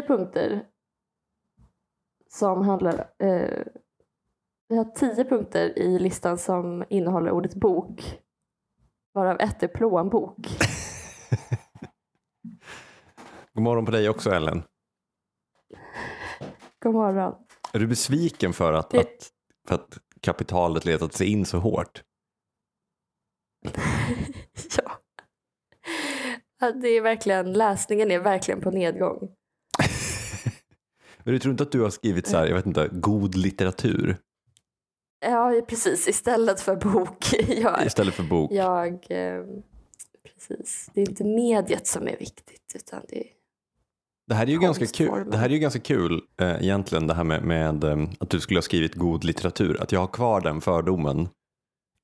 Tio punkter som handlar... Eh, vi har tio punkter i listan som innehåller ordet bok. Varav ett är plånbok. God morgon på dig också Ellen. God morgon. Är du besviken för att, Det- att, för att kapitalet letat sig in så hårt? Ja, Det är verkligen, läsningen är verkligen på nedgång. Men du tror inte att du har skrivit så här, jag vet inte, god litteratur Ja, precis. Istället för bok. Jag, istället för bok? jag, eh, precis. Det är inte mediet som är viktigt utan det är Det här är ju ganska kul, det här är ju ganska kul eh, egentligen det här med, med eh, att du skulle ha skrivit god litteratur. Att jag har kvar den fördomen.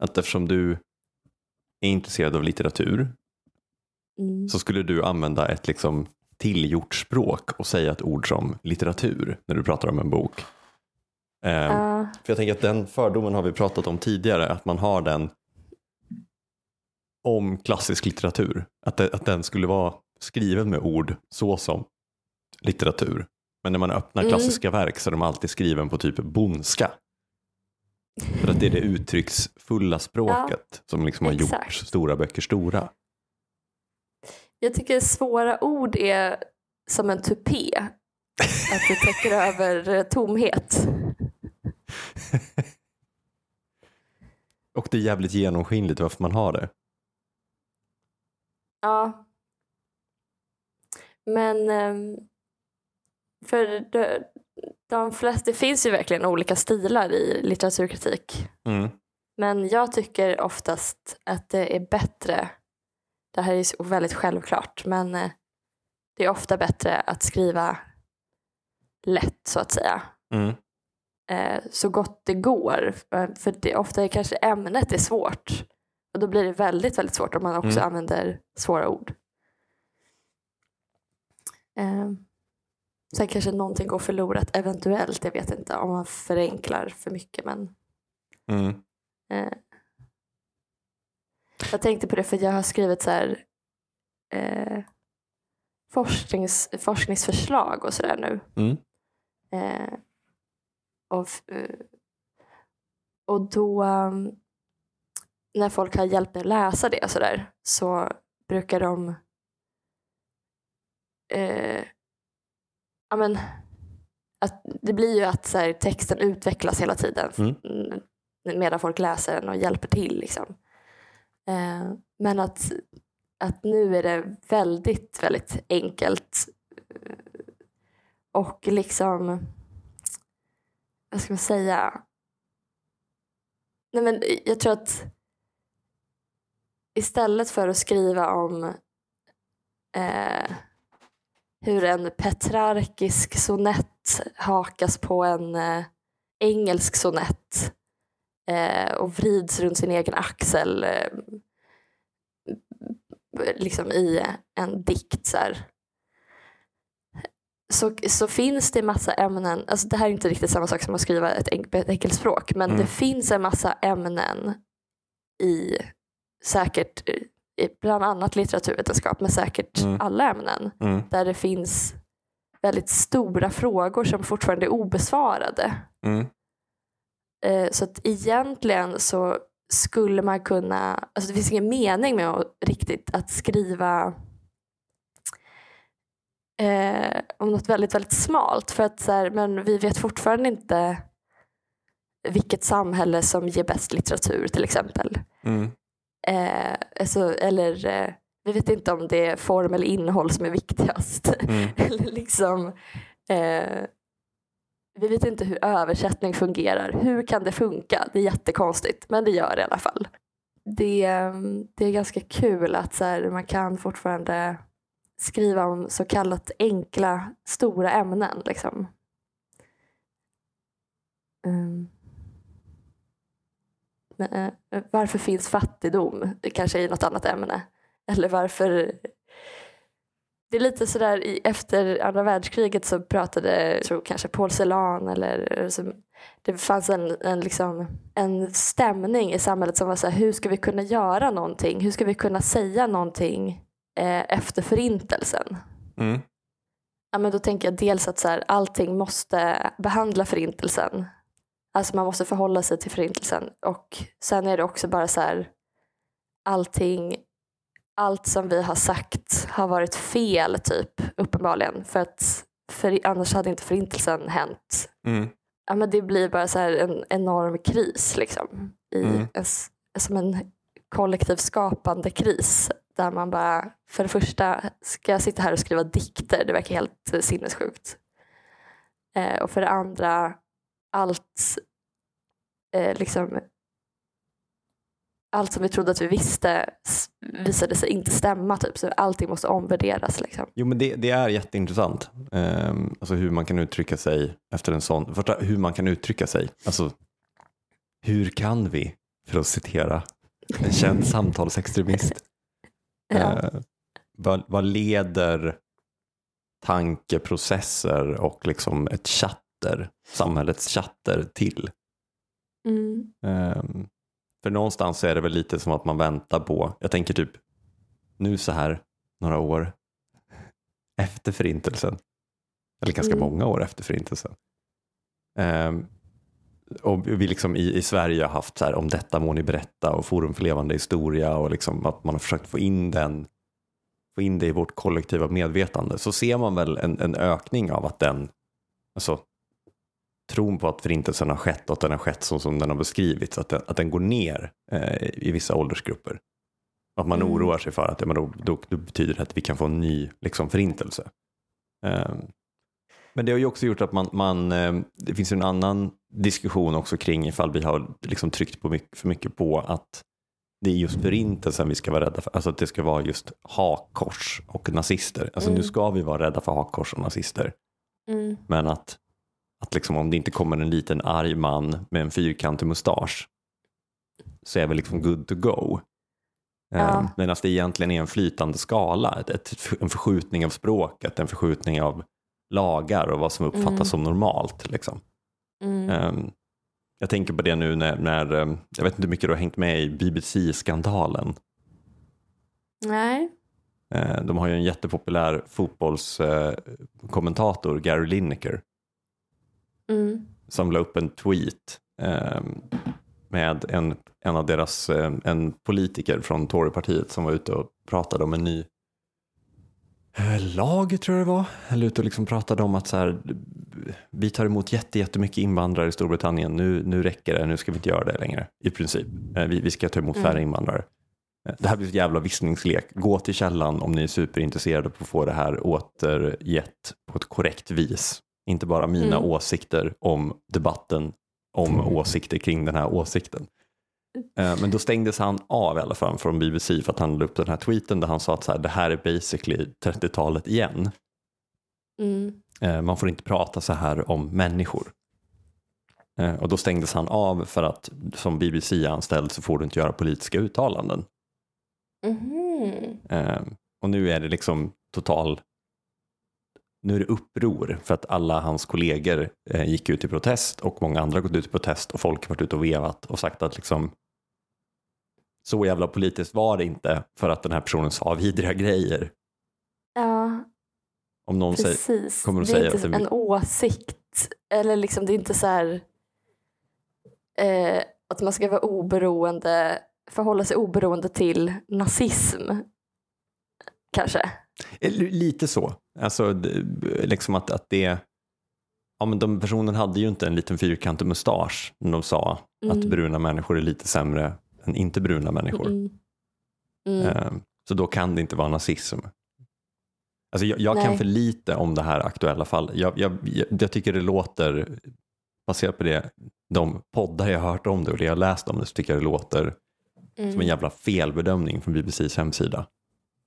Att eftersom du är intresserad av litteratur mm. så skulle du använda ett liksom tillgjort språk och säga ett ord som litteratur när du pratar om en bok. Eh, Ja, För jag tänker att den fördomen har vi pratat om tidigare, att man har den om klassisk litteratur. Att, det, att den skulle vara skriven med ord så som litteratur. Men när man öppnar Mm. klassiska verk så är de alltid skriven på typ bondska. För att det är det uttrycksfulla språket som liksom har gjort exakt. stora böcker stora. Jag tycker svåra ord är som en tupé. Att det täcker över eh, tomhet. Och det är jävligt genomskinligt varför man har det. Ja. Men ehm, för de, de flesta, det finns ju verkligen olika stilar i litteraturkritik. Mm. Men jag tycker oftast att det är bättre, det här är väldigt självklart, men eh, det är ofta bättre att skriva lätt så att säga. Mm. Eh, så gott det går. Eh, För det, ofta är kanske ämnet är svårt. Och då blir det väldigt, väldigt svårt om man också Mm. använder svåra ord. Eh, sen kanske någonting går förlorat eventuellt, jag vet inte om man förenklar för mycket. Men Mm. Jag tänkte på det för jag har skrivit så här eh, forsknings, forskningsförslag och sådär nu. Mm. Eh, och, eh, och då um, när folk har hjälpt mig läsa det så, där, så brukar de eh, ja, men, att det blir ju att så här, texten utvecklas hela tiden Mm. mm, medan folk läser den och hjälper till. Liksom. Eh, men att, att nu är det väldigt, väldigt enkelt eh, och liksom vad ska man säga? Nej, men jag tror att istället för att skriva om eh, hur en petrarkisk sonett hakas på en eh, engelsk sonett och vrids runt sin egen axel eh, liksom i en dikt så här så, så finns det massa ämnen, alltså det här är inte riktigt samma sak som att skriva ett, enk- ett enkelt språk, men Mm. det finns en massa ämnen i säkert, i bland annat litteraturvetenskap, men säkert Mm. alla ämnen, Mm. där det finns väldigt stora frågor som fortfarande är obesvarade. Mm. Eh, Så att egentligen så skulle man kunna, alltså det finns ingen mening med att riktigt att skriva eh, om något väldigt, väldigt smalt. För att så här, men vi vet fortfarande inte vilket samhälle som ger bäst litteratur till exempel. Mm. Eh, alltså, eller eh, vi vet inte om det är form eller innehåll som är viktigast. Mm. eller liksom, eh, vi vet inte hur översättning fungerar. Hur kan det funka? Det är jättekonstigt, men det gör det i alla fall. Det, ehm, det är ganska kul att så här, man kan fortfarande skriva om så kallat enkla, stora ämnen. Liksom. Mm. Men, eh, varför finns fattigdom? Det kanske är något annat ämne. Eller varför... Det är lite sådär i, efter andra världskriget så pratade, tror kanske Paul Celan eller så, det fanns en, en, liksom, en stämning i samhället som var så här, hur ska vi kunna göra någonting? Hur ska vi kunna säga någonting eh, efter förintelsen? Mm. Ja, men då tänker jag dels att så här, allting måste behandla förintelsen. Alltså man måste förhålla sig till förintelsen. Och sen är det också bara så här, allting, allt som vi har sagt har varit fel typ, uppenbarligen. För att för, annars hade inte förintelsen hänt. Mm. Ja, men det blir bara så en enorm kris liksom. I Mm. en, som en kollektiv skapande kris. Där man bara, för det första, ska jag sitta här och skriva dikter? Det verkar helt eh, sinnessjukt. Eh, och för det andra, allt eh, liksom allt som vi trodde att vi visste visade sig inte stämma. Typ. Så allting måste omvärderas. Liksom. Jo men det, det är jätteintressant. Um, alltså hur man kan uttrycka sig efter en sån, första, hur man kan uttrycka sig. Alltså hur kan vi, för att citera en känd samtalsextremist, Ja. eh, vad, vad leder tankeprocesser och liksom ett chatter, samhällets chatter till? Mm. Ehm, för någonstans är det väl lite som att man väntar på, jag tänker typ nu så här några år efter förintelsen, eller ganska Mm. många år efter förintelsen. Ehm, och vi liksom i, i Sverige har haft så här, om detta må ni berätta och Forum för levande historia och liksom att man har försökt få in den få in det i vårt kollektiva medvetande så ser man väl en, en ökning av att den, alltså tron på att förintelsen har skett och att den har skett så som den har beskrivits, att den, att den går ner eh, i vissa åldersgrupper. Att man Mm. oroar sig för att ja, men då, då, då betyder det att vi kan få en ny liksom, förintelse. Eh, men det har ju också gjort att man, man eh, det finns en annan diskussion också kring ifall vi har liksom tryckt på mycket, för mycket på att det är just förintelsen vi ska vara rädda för, alltså att det ska vara just hakkors och nazister. Alltså Mm. nu ska vi vara rädda för hakkors och nazister. Mm. Men att, att liksom om det inte kommer en liten arg man med en fyrkantig mustasch så är vi liksom good to go. Ja. Eh, Medan det egentligen är en flytande skala, ett, en förskjutning av språket, en förskjutning av lagar och vad som uppfattas Mm. som normalt. Liksom. Mm. Eh, jag tänker på det nu när, när eh, jag vet inte hur mycket du har hängt med i BBC-skandalen. Nej. Eh, De har ju en jättepopulär fotbollskommentator, Gary Lineker, Mm. som la upp en tweet eh, med en, en av deras, eh, en politiker från Torypartiet som var ute och pratade om en ny eh, lag tror jag det var. Eller ute och liksom pratade om att så här, vi tar emot jätte, jättemycket invandrare i Storbritannien, nu, nu räcker det, nu ska vi inte göra det längre i princip. Eh, vi, vi ska ta emot färre Mm. invandrare. Eh, Det här blir ett jävla vissningslek. Gå till källan om ni är superintresserade på att få det här återgett på ett korrekt vis. Inte bara mina Mm. åsikter om debatten om åsikter kring den här åsikten. Eh, Men då stängdes han av i alla fall från BBC för att han la upp den här tweeten där han sa att så här, det här är basically 30-talet igen. Mm. Eh, Man får inte prata så här om människor. Eh, Och då stängdes han av för att som BBC-anställd så får du inte göra politiska uttalanden. Eh, Och nu är det liksom total nu är det uppror för att alla hans kollegor eh, gick ut i protest och många andra gått ut i protest och folk har varit ute och vevat och sagt att liksom så jävla politiskt var det inte för att den här personen sa vidriga grejer. Ja, Om någon säger, precis. kommer och det är säger inte att det- en åsikt. Eller liksom, det är inte så här eh, att man ska vara oberoende, förhålla sig oberoende till nazism. Kanske. Li- lite så, alltså liksom att, att det Ja men de personen hade ju inte en liten fyrkantig mustasch när de sa att Mm. bruna människor är lite sämre än inte bruna människor. Mm. Mm. Eh, Så då kan det inte vara nazism. Alltså jag, jag kan för lite om det här aktuella fallet. Jag, jag, jag, tycker det låter, baserat på det, de poddar jag har hört om det och det jag läst om det, så tycker jag det låter som en Mm. jävla felbedömning från BBCs hemsida.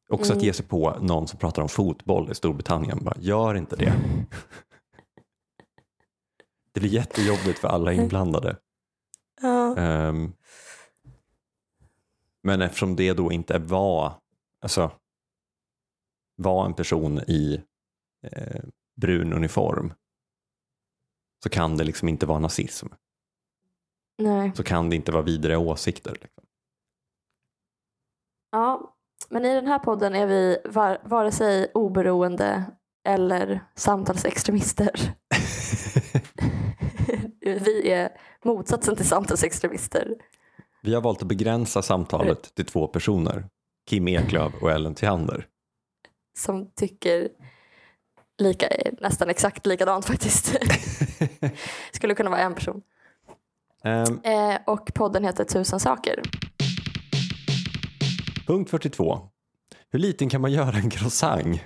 Också att Mm. ge sig på någon som pratar om fotboll i Storbritannien. Bara, gör inte det. Det blir jättejobbigt för alla inblandade. Ja. Ehm, men eftersom det då inte var, alltså, var en person i eh, brun uniform så kan det liksom inte vara nazism. Nej. Så kan det inte vara vidare åsikter. Liksom. Ja, men i den här podden är vi var, vare sig oberoende eller samtalsextremister. Vi är motsatsen till samtalsextremister. Vi har valt att begränsa samtalet till två personer. Kim Eklöf och Ellen Theander. Som tycker lika, nästan exakt likadant faktiskt. Skulle kunna vara en person. Ehm, Eh, och podden heter Tusen saker. Punkt 42. Hur liten kan man göra en croissant?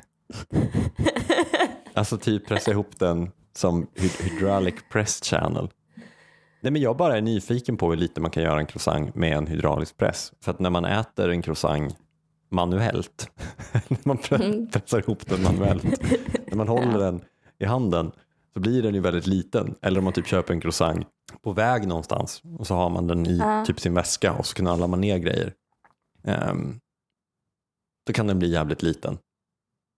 Alltså typ pressa ihop den som hy- hydraulic press channel. Nej men jag bara är nyfiken på hur lite man kan göra en croissant med en hydraulisk press. För att när man äter en croissant manuellt, när man Mm. pressar ihop den manuellt, när man håller den i handen så blir den ju väldigt liten. Eller om man typ köper en croissant på väg någonstans och så har man den i typ sin väska och så knallar man ner grejer. Um, då kan den bli jävligt liten.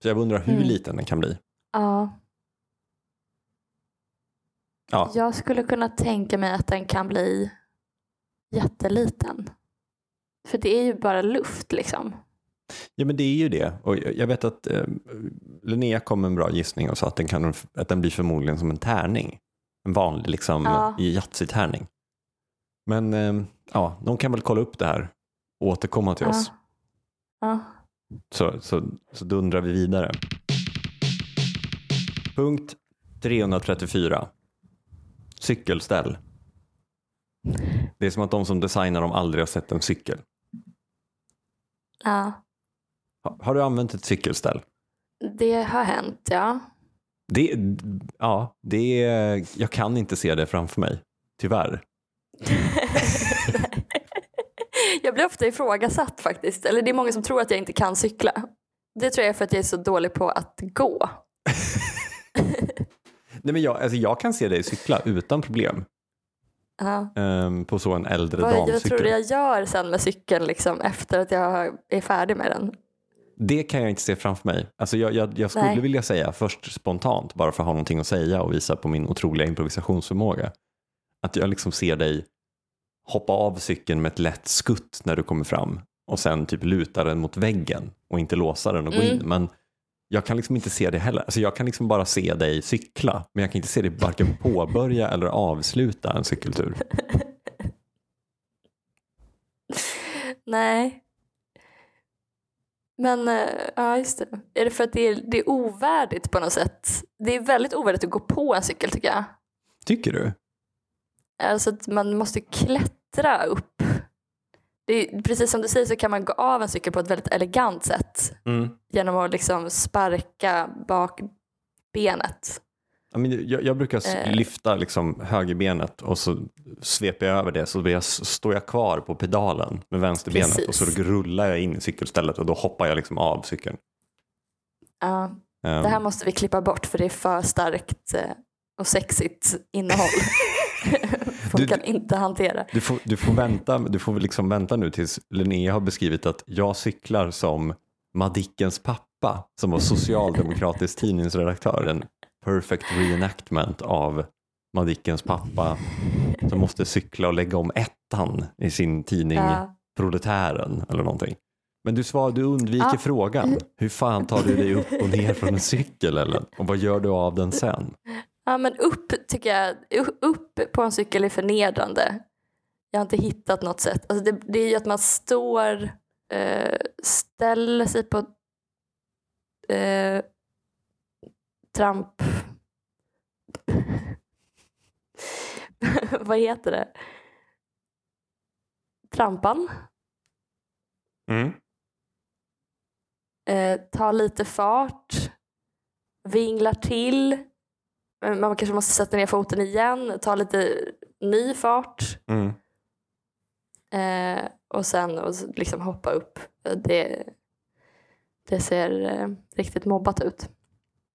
Så jag undrar hur Mm. liten den kan bli. Ja, Ja, jag skulle kunna tänka mig att den kan bli jätteliten. För det är ju bara luft liksom. ja men det är ju det. Och jag vet att eh, Linnea kom med en bra gissning och sa att den, kan, att den blir förmodligen som en tärning. En vanlig liksom Ja. i Yatzy-tärning. Men eh, ja, någon kan väl kolla upp det här återkomma till oss. Ja. Så, så, så dundrar vi vidare. Punkt 334. Cykelställ. Det är som att de som designar dem aldrig har sett en cykel. ja, Ha- Har du använt ett cykelställ? det har hänt ja. Det, ja, det jag kan inte se det framför mig, tyvärr. jag blir ofta ifrågasatt faktiskt. Eller det är många som tror att jag inte kan cykla. Det tror jag är för att jag är så dålig på att gå. Nej, men jag, alltså jag kan se dig cykla utan problem Ja. ehm, på så en äldre Vad, vad tror damcykel. du jag gör sen med cykeln liksom, efter att jag är färdig med den? Det kan jag inte se framför mig. Alltså jag, jag, jag skulle Nej. vilja säga först spontant, bara för att ha någonting att säga och visa på min otroliga improvisationsförmåga. Att jag liksom ser dig hoppa av cykeln med ett lätt skutt när du kommer fram och sen typ luta den mot väggen och inte låsa den och gå Mm. in. Men jag kan liksom inte se det heller. Alltså jag kan liksom bara se dig cykla, men jag kan inte se dig varken påbörja eller avsluta en cykeltur. Nej. Men eh, ja, just det. Är det för att det är, det är ovärdigt på något sätt? Det är väldigt ovärdigt att gå på en cykel tycker jag. Tycker du? Alltså att man måste klättra upp. Är, precis som du säger så kan man gå av en cykel på ett väldigt elegant sätt Mm. genom att liksom sparka bak benet. Jag, jag brukar Eh. lyfta liksom högerbenet och så sveper jag över det så jag, står jag kvar på pedalen med vänsterbenet och så Precis. rullar jag in i cykelstället och då hoppar jag liksom av cykeln. Ja, Ehm, det här måste vi klippa bort för det är för starkt eh, och sexigt innehåll. Folk Du- kan inte hantera. du, får, du, får vänta, du får liksom vänta nu tills Linnea har beskrivit att jag cyklar som Madickens pappa som var socialdemokratisk tidningsredaktör. En perfect reenactment av Madickens pappa som måste cykla och lägga om ettan i sin tidning Ja. Proletären eller någonting. Men du, svar, du undviker Ja. frågan. Hur fan tar du dig upp och ner från en cykel eller? Och vad gör du av den sen? Ja, men upp tycker jag, upp på en cykel är förnedrande. Jag har inte hittat något sätt. Alltså det, det är ju att man står, eh, ställer sig på eh, tramp... Vad heter det? Trampan. Mm. eh, tar lite fart, vinglar till. Man kanske måste sätta ner foten igen, ta lite ny fart Mm. eh, och sen och liksom hoppa upp. Det, det ser eh, riktigt mobbat ut.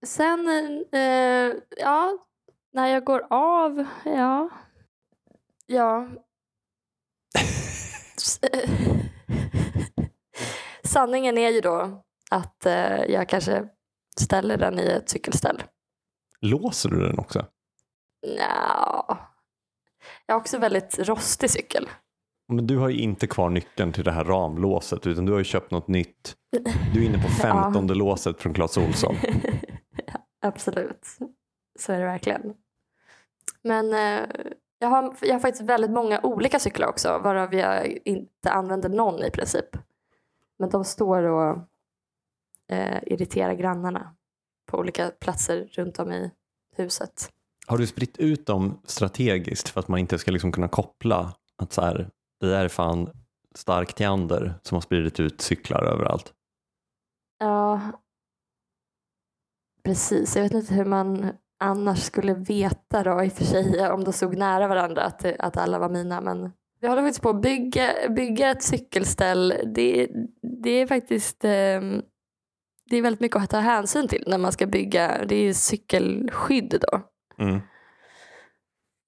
Sen, eh, ja, när jag går av, ja. Ja. Sanningen är ju då att eh, jag kanske ställer den i ett cykelställ. Låser du den också? Nja. Jag har också väldigt rostig cykel. Men du har ju inte kvar nyckeln till det här ramlåset utan du har ju köpt något nytt. Du är inne på femtonde låset från Clas Ohlson. Absolut. Så är det verkligen. Men eh, jag, har, jag har faktiskt väldigt många olika cyklar också varav jag inte använder någon i princip. Men de står och eh, irriterar grannarna på olika platser runt om i huset. Har du spritt ut dem strategiskt för att man inte ska liksom kunna koppla att så här, det där är fan stark Teander som har spridit ut cyklar överallt? Ja, precis. Jag vet inte hur man annars skulle veta då i och för sig om de stod nära varandra att, att alla var mina. Men vi håller faktiskt på att bygga, bygga ett cykelställ. Det, det är faktiskt eh, det är väldigt mycket att ta hänsyn till när man ska bygga. Det är cykelskydd då. Mm.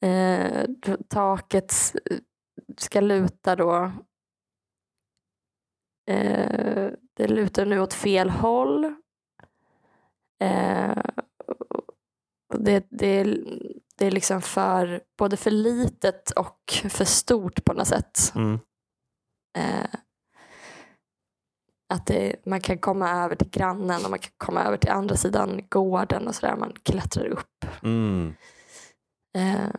Eh, taket ska luta då. Eh, det lutar nu åt fel håll. Eh, det, det, det är liksom för, både för litet och för stort på något sätt. Mm. Eh, att det, man kan komma över till grannen och man kan komma över till andra sidan gården och sådär. Man klättrar upp. Mm. Eh,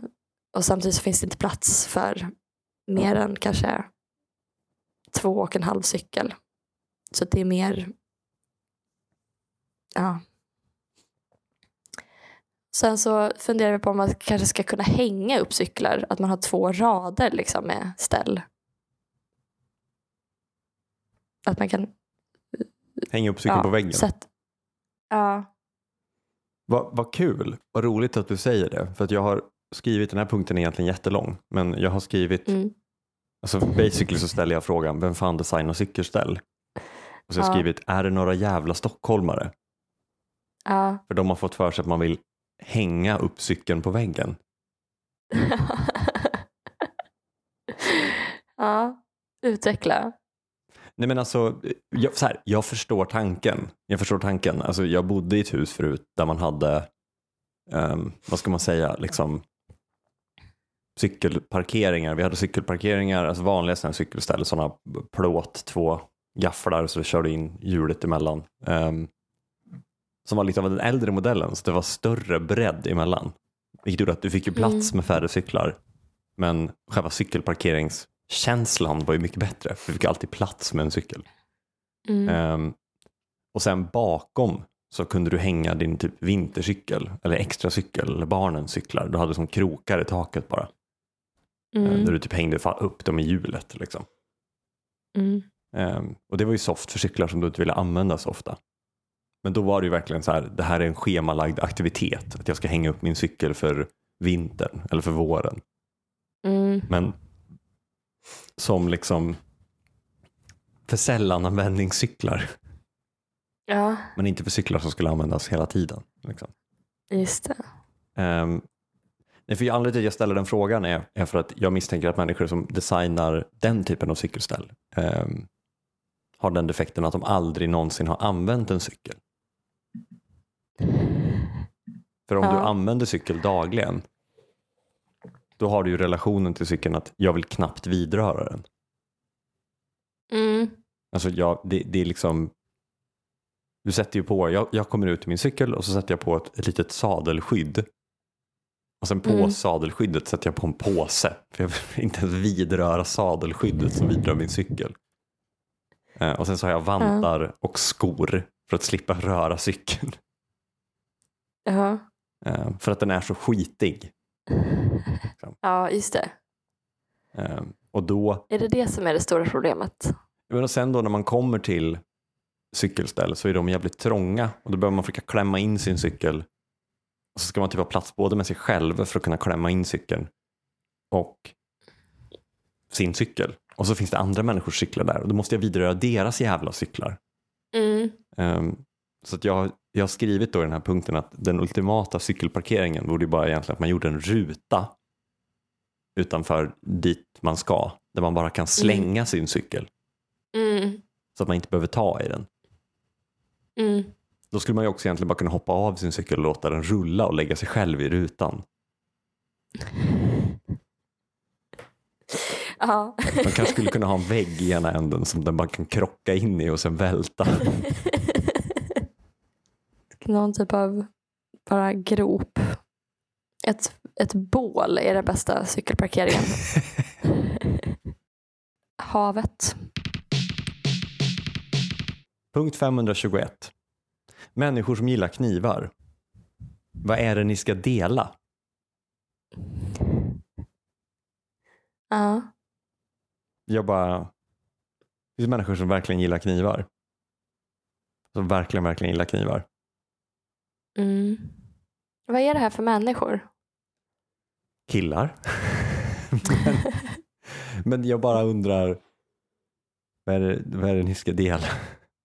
och samtidigt finns det inte plats för mer än kanske två och en halv cykel. Så det är mer, ja. Sen så funderar vi på om man kanske ska kunna hänga upp cyklar. Att man har två rader liksom med ställ. Att man kan Hänga upp cykeln ja, på väggen. sätt- ja, Vad vad kul, vad roligt att du säger det. För att jag har skrivit, den här punkten är egentligen jättelång, men jag har skrivit, mm, alltså basically så ställer jag frågan, vem fan designar cykelställ? Och så har jag Ja. skrivit, är det några jävla stockholmare? ja. För de har fått för sig att man vill hänga upp cykeln på väggen. ja, utveckla. Nej men alltså, jag, så här, jag förstår tanken. Jag förstår tanken. Alltså, jag bodde i ett hus förut där man hade, ehm, vad ska man säga, liksom cykelparkeringar. Vi hade cykelparkeringar, alltså vanliga sådana cykelställ, sådana plåt, två gafflar så du körde in hjulet emellan. Um, som var lite av den äldre modellen, så det var större bredd emellan. Vilket gjorde att du fick ju plats Mm. med färre cyklar. Men själva cykelparkeringskänslan var ju mycket bättre. För vi fick alltid plats med en cykel. Mm. Ehm, och sen bakom så kunde du hänga din typ vintercykel eller extra cykel eller barnens cyklar. Du hade som krokar i taket bara. eh, Mm. Där du typ hängde upp dem i hjulet. Liksom. Mm. Ehm, och det var ju soft för cyklar som du inte ville använda så ofta. Men då var det ju verkligen så här, det här är en schemalagd aktivitet. Att jag ska hänga upp min cykel för vintern eller för våren. Mm. Men som liksom för sällan användningscyklar. Ja, Men inte för cyklar som skulle användas hela tiden. Liksom. just det. Um, nej, för anledningen till att jag ställer den frågan är, är för att jag misstänker att människor som designar den typen av cykelställ ehm, har den defekten att de aldrig någonsin har använt en cykel. För om du Ja. använder cykel dagligen då har du ju relationen till cykeln att jag vill knappt vidröra den. Mm. Alltså jag, det, det är liksom du sätter ju på, jag, jag kommer ut i min cykel och så sätter jag på ett, ett litet sadelskydd. Och sen på Mm. sadelskyddet sätter jag på en påse. För jag vill inte ens vidröra sadelskyddet som vidrör min cykel. Eh, och sen så har jag vantar och skor för att slippa röra cykeln. Ja. Eh, för att den är så skitig. Ja, just det. Eh, och då Är det det som är det stora problemet? Men och sen då när man kommer till cykelställ så är de jävligt trånga och då behöver man försöka klämma in sin cykel. Och så ska man typ ha plats både med sig själv för att kunna klämma in cykeln och sin cykel. Och så finns det andra människors cyklar där och då måste jag vidröra deras jävla cyklar. Mm. Ehm, så att jag, jag har skrivit då i den här punkten att den ultimata cykelparkeringen vore ju bara egentligen att man gjorde en ruta utanför dit man ska. Där man bara kan slänga sin cykel Mm. så att man inte behöver ta i den. Mm. Då skulle man ju också egentligen bara kunna hoppa av sin cykel och låta den rulla och lägga sig själv i rutan. Ja. Man kanske skulle kunna ha en vägg i ena änden som den bara kan krocka in i och sen välta. Någon typ av bara grop. Ett, ett bål är den bästa cykelparkeringen. Havet. Punkt 521. Människor som gillar knivar. Vad är det ni ska dela? Ja. Jag bara... Det finns människor som verkligen gillar knivar. Som verkligen, verkligen gillar knivar. Mm. Vad är det här för människor? Killar. men, men jag bara undrar. Vad är, det, vad är det ni ska dela?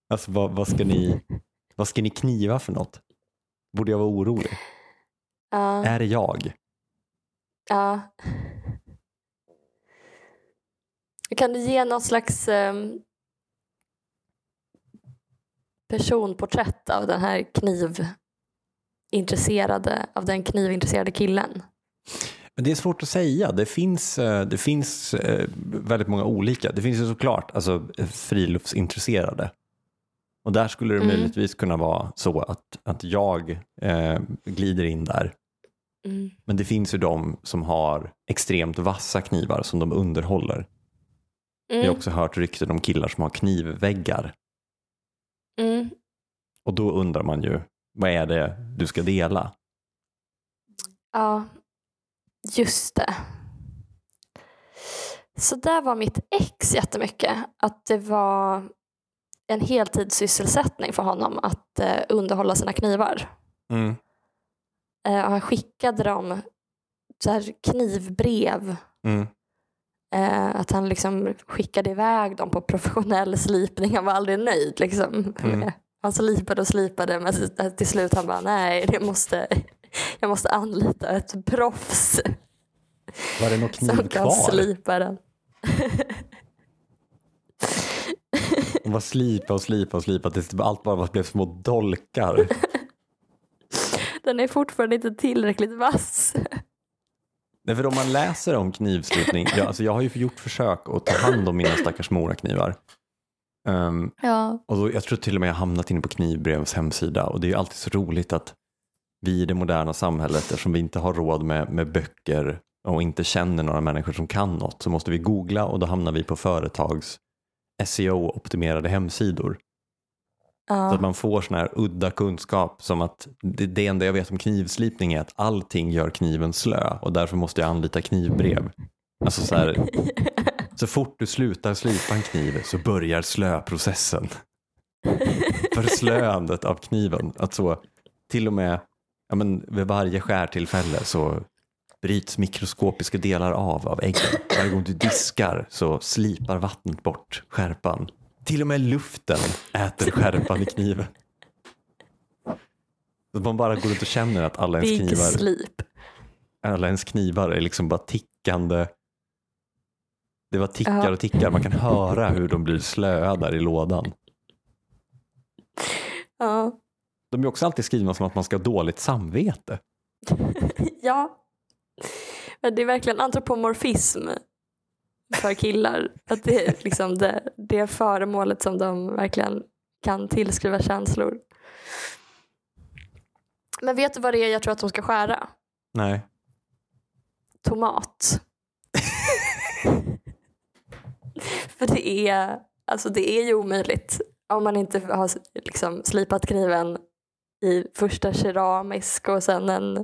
Alltså vad, vad, ska ni, vad ska ni kniva för något? Borde jag vara orolig? Ja. Är det jag? ja. Kan du ge något slags um, personporträtt av den här knivintresserade, av den knivintresserade killen? Men Det är svårt att säga. Det finns, eh, det finns eh, väldigt många olika. Det finns ju såklart alltså, friluftsintresserade. Och där skulle det Mm. möjligtvis kunna vara så att, att jag eh, glider in där. Mm. Men det finns ju de som har extremt vassa knivar som de underhåller. Jag har Mm. också hört rykten om killar som har knivväggar. Mm. Och då undrar man ju, vad är det du ska dela? Ja, just det. Så där var mitt ex jättemycket. Att det var en heltidssysselsättning för honom att eh, underhålla sina knivar. Mm. Eh, och han skickade dem så här knivbrev. Mm. Eh, att han liksom skickade iväg dem på professionell slipning. Han var aldrig nöjd. Liksom. Mm. Han slipade och slipade men till- till slut han bara nej, det måste, jag måste anlita ett proffs Var det någon kniv som kan kvar? slipa den. De var slipa och slipa och slipa tills det allt bara blev små dolkar. Den är fortfarande inte tillräckligt vass. Nej, för om man läser om knivslipning, jag, alltså jag har ju gjort försök att ta hand om mina stackars moraknivar. Um, Ja. och då, jag tror till och med jag hamnat inne på Knivbrevs hemsida och det är ju alltid så roligt att vi i det moderna samhället, eftersom vi inte har råd med, med böcker och inte känner några människor som kan något, så måste vi googla och då hamnar vi på företags SEO-optimerade hemsidor. Så att man får sån här udda kunskap som att det, det enda jag vet om knivslipning är att allting gör kniven slö och därför måste jag anlita knivbrev. Alltså så här, så fort du slutar slipa en kniv så börjar slöprocessen. Förslöandet av kniven. Att så, till och med ja, men vid varje skärtillfälle så bryts mikroskopiska delar av av äggen. Varje gång du diskar så slipar vattnet bort skärpan. Till och med luften äter skärpan i kniven. Så man bara går runt och känner att alla ens Big knivar, sleep. alla ens knivar är liksom bara tickande. Det var tickar och tickar. Man kan höra hur de blir slöa där i lådan. Ja. De är också alltid skrivna som att man ska ha dåligt samvete. ja. Men det är verkligen antropomorfism för killar. Att det är liksom det, det föremålet som de verkligen kan tillskriva känslor. Men vet du vad det är jag tror att de ska skära? Nej. Tomat. För det är, alltså det är ju omöjligt om man inte har liksom slipat kniven i första keramisk och sen en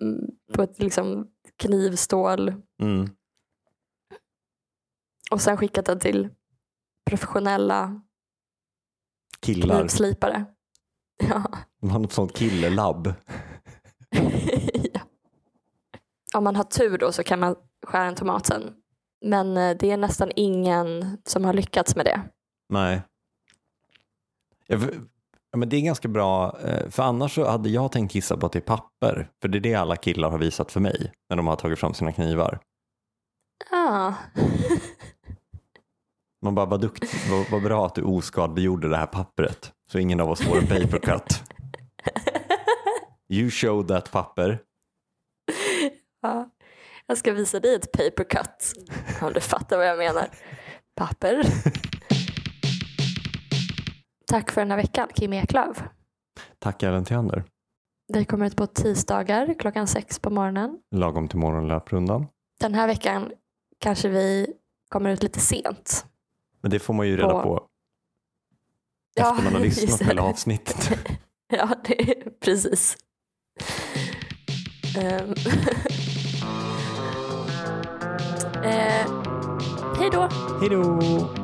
mm, på ett liksom knivstål Mm. och sen skickat den till professionella Killar. knivslipare. Ja. De har något sånt killelabb. ja. Om man har tur då så kan man skära en tomat sen. Men eh, det är nästan ingen som har lyckats med det. Nej. Ja, men det är ganska bra, eh, för annars så hade jag tänkt gissa på att det är papper. För det är det alla killar har visat för mig när de har tagit fram sina knivar. Ja. Man bara, vad, dukt, vad, vad bra att du oskadliggjorde det här pappret. Så ingen av oss får en papercut. You show that papper. ja. Jag ska visa dig ett paper cut. Om du fattar vad jag menar. Papper. Tack för den här veckan, Kim Eklöf. Tack även till Ander. Vi kommer ut på tisdagar klockan sex på morgonen. Lagom till morgonlöprundan. Den här veckan kanske vi kommer ut lite sent. Men det får man ju reda På- på Ja, efter man har lyssnat på hela avsnittet. Ja, det är precis. Ehm. eh, hej då! Hej då!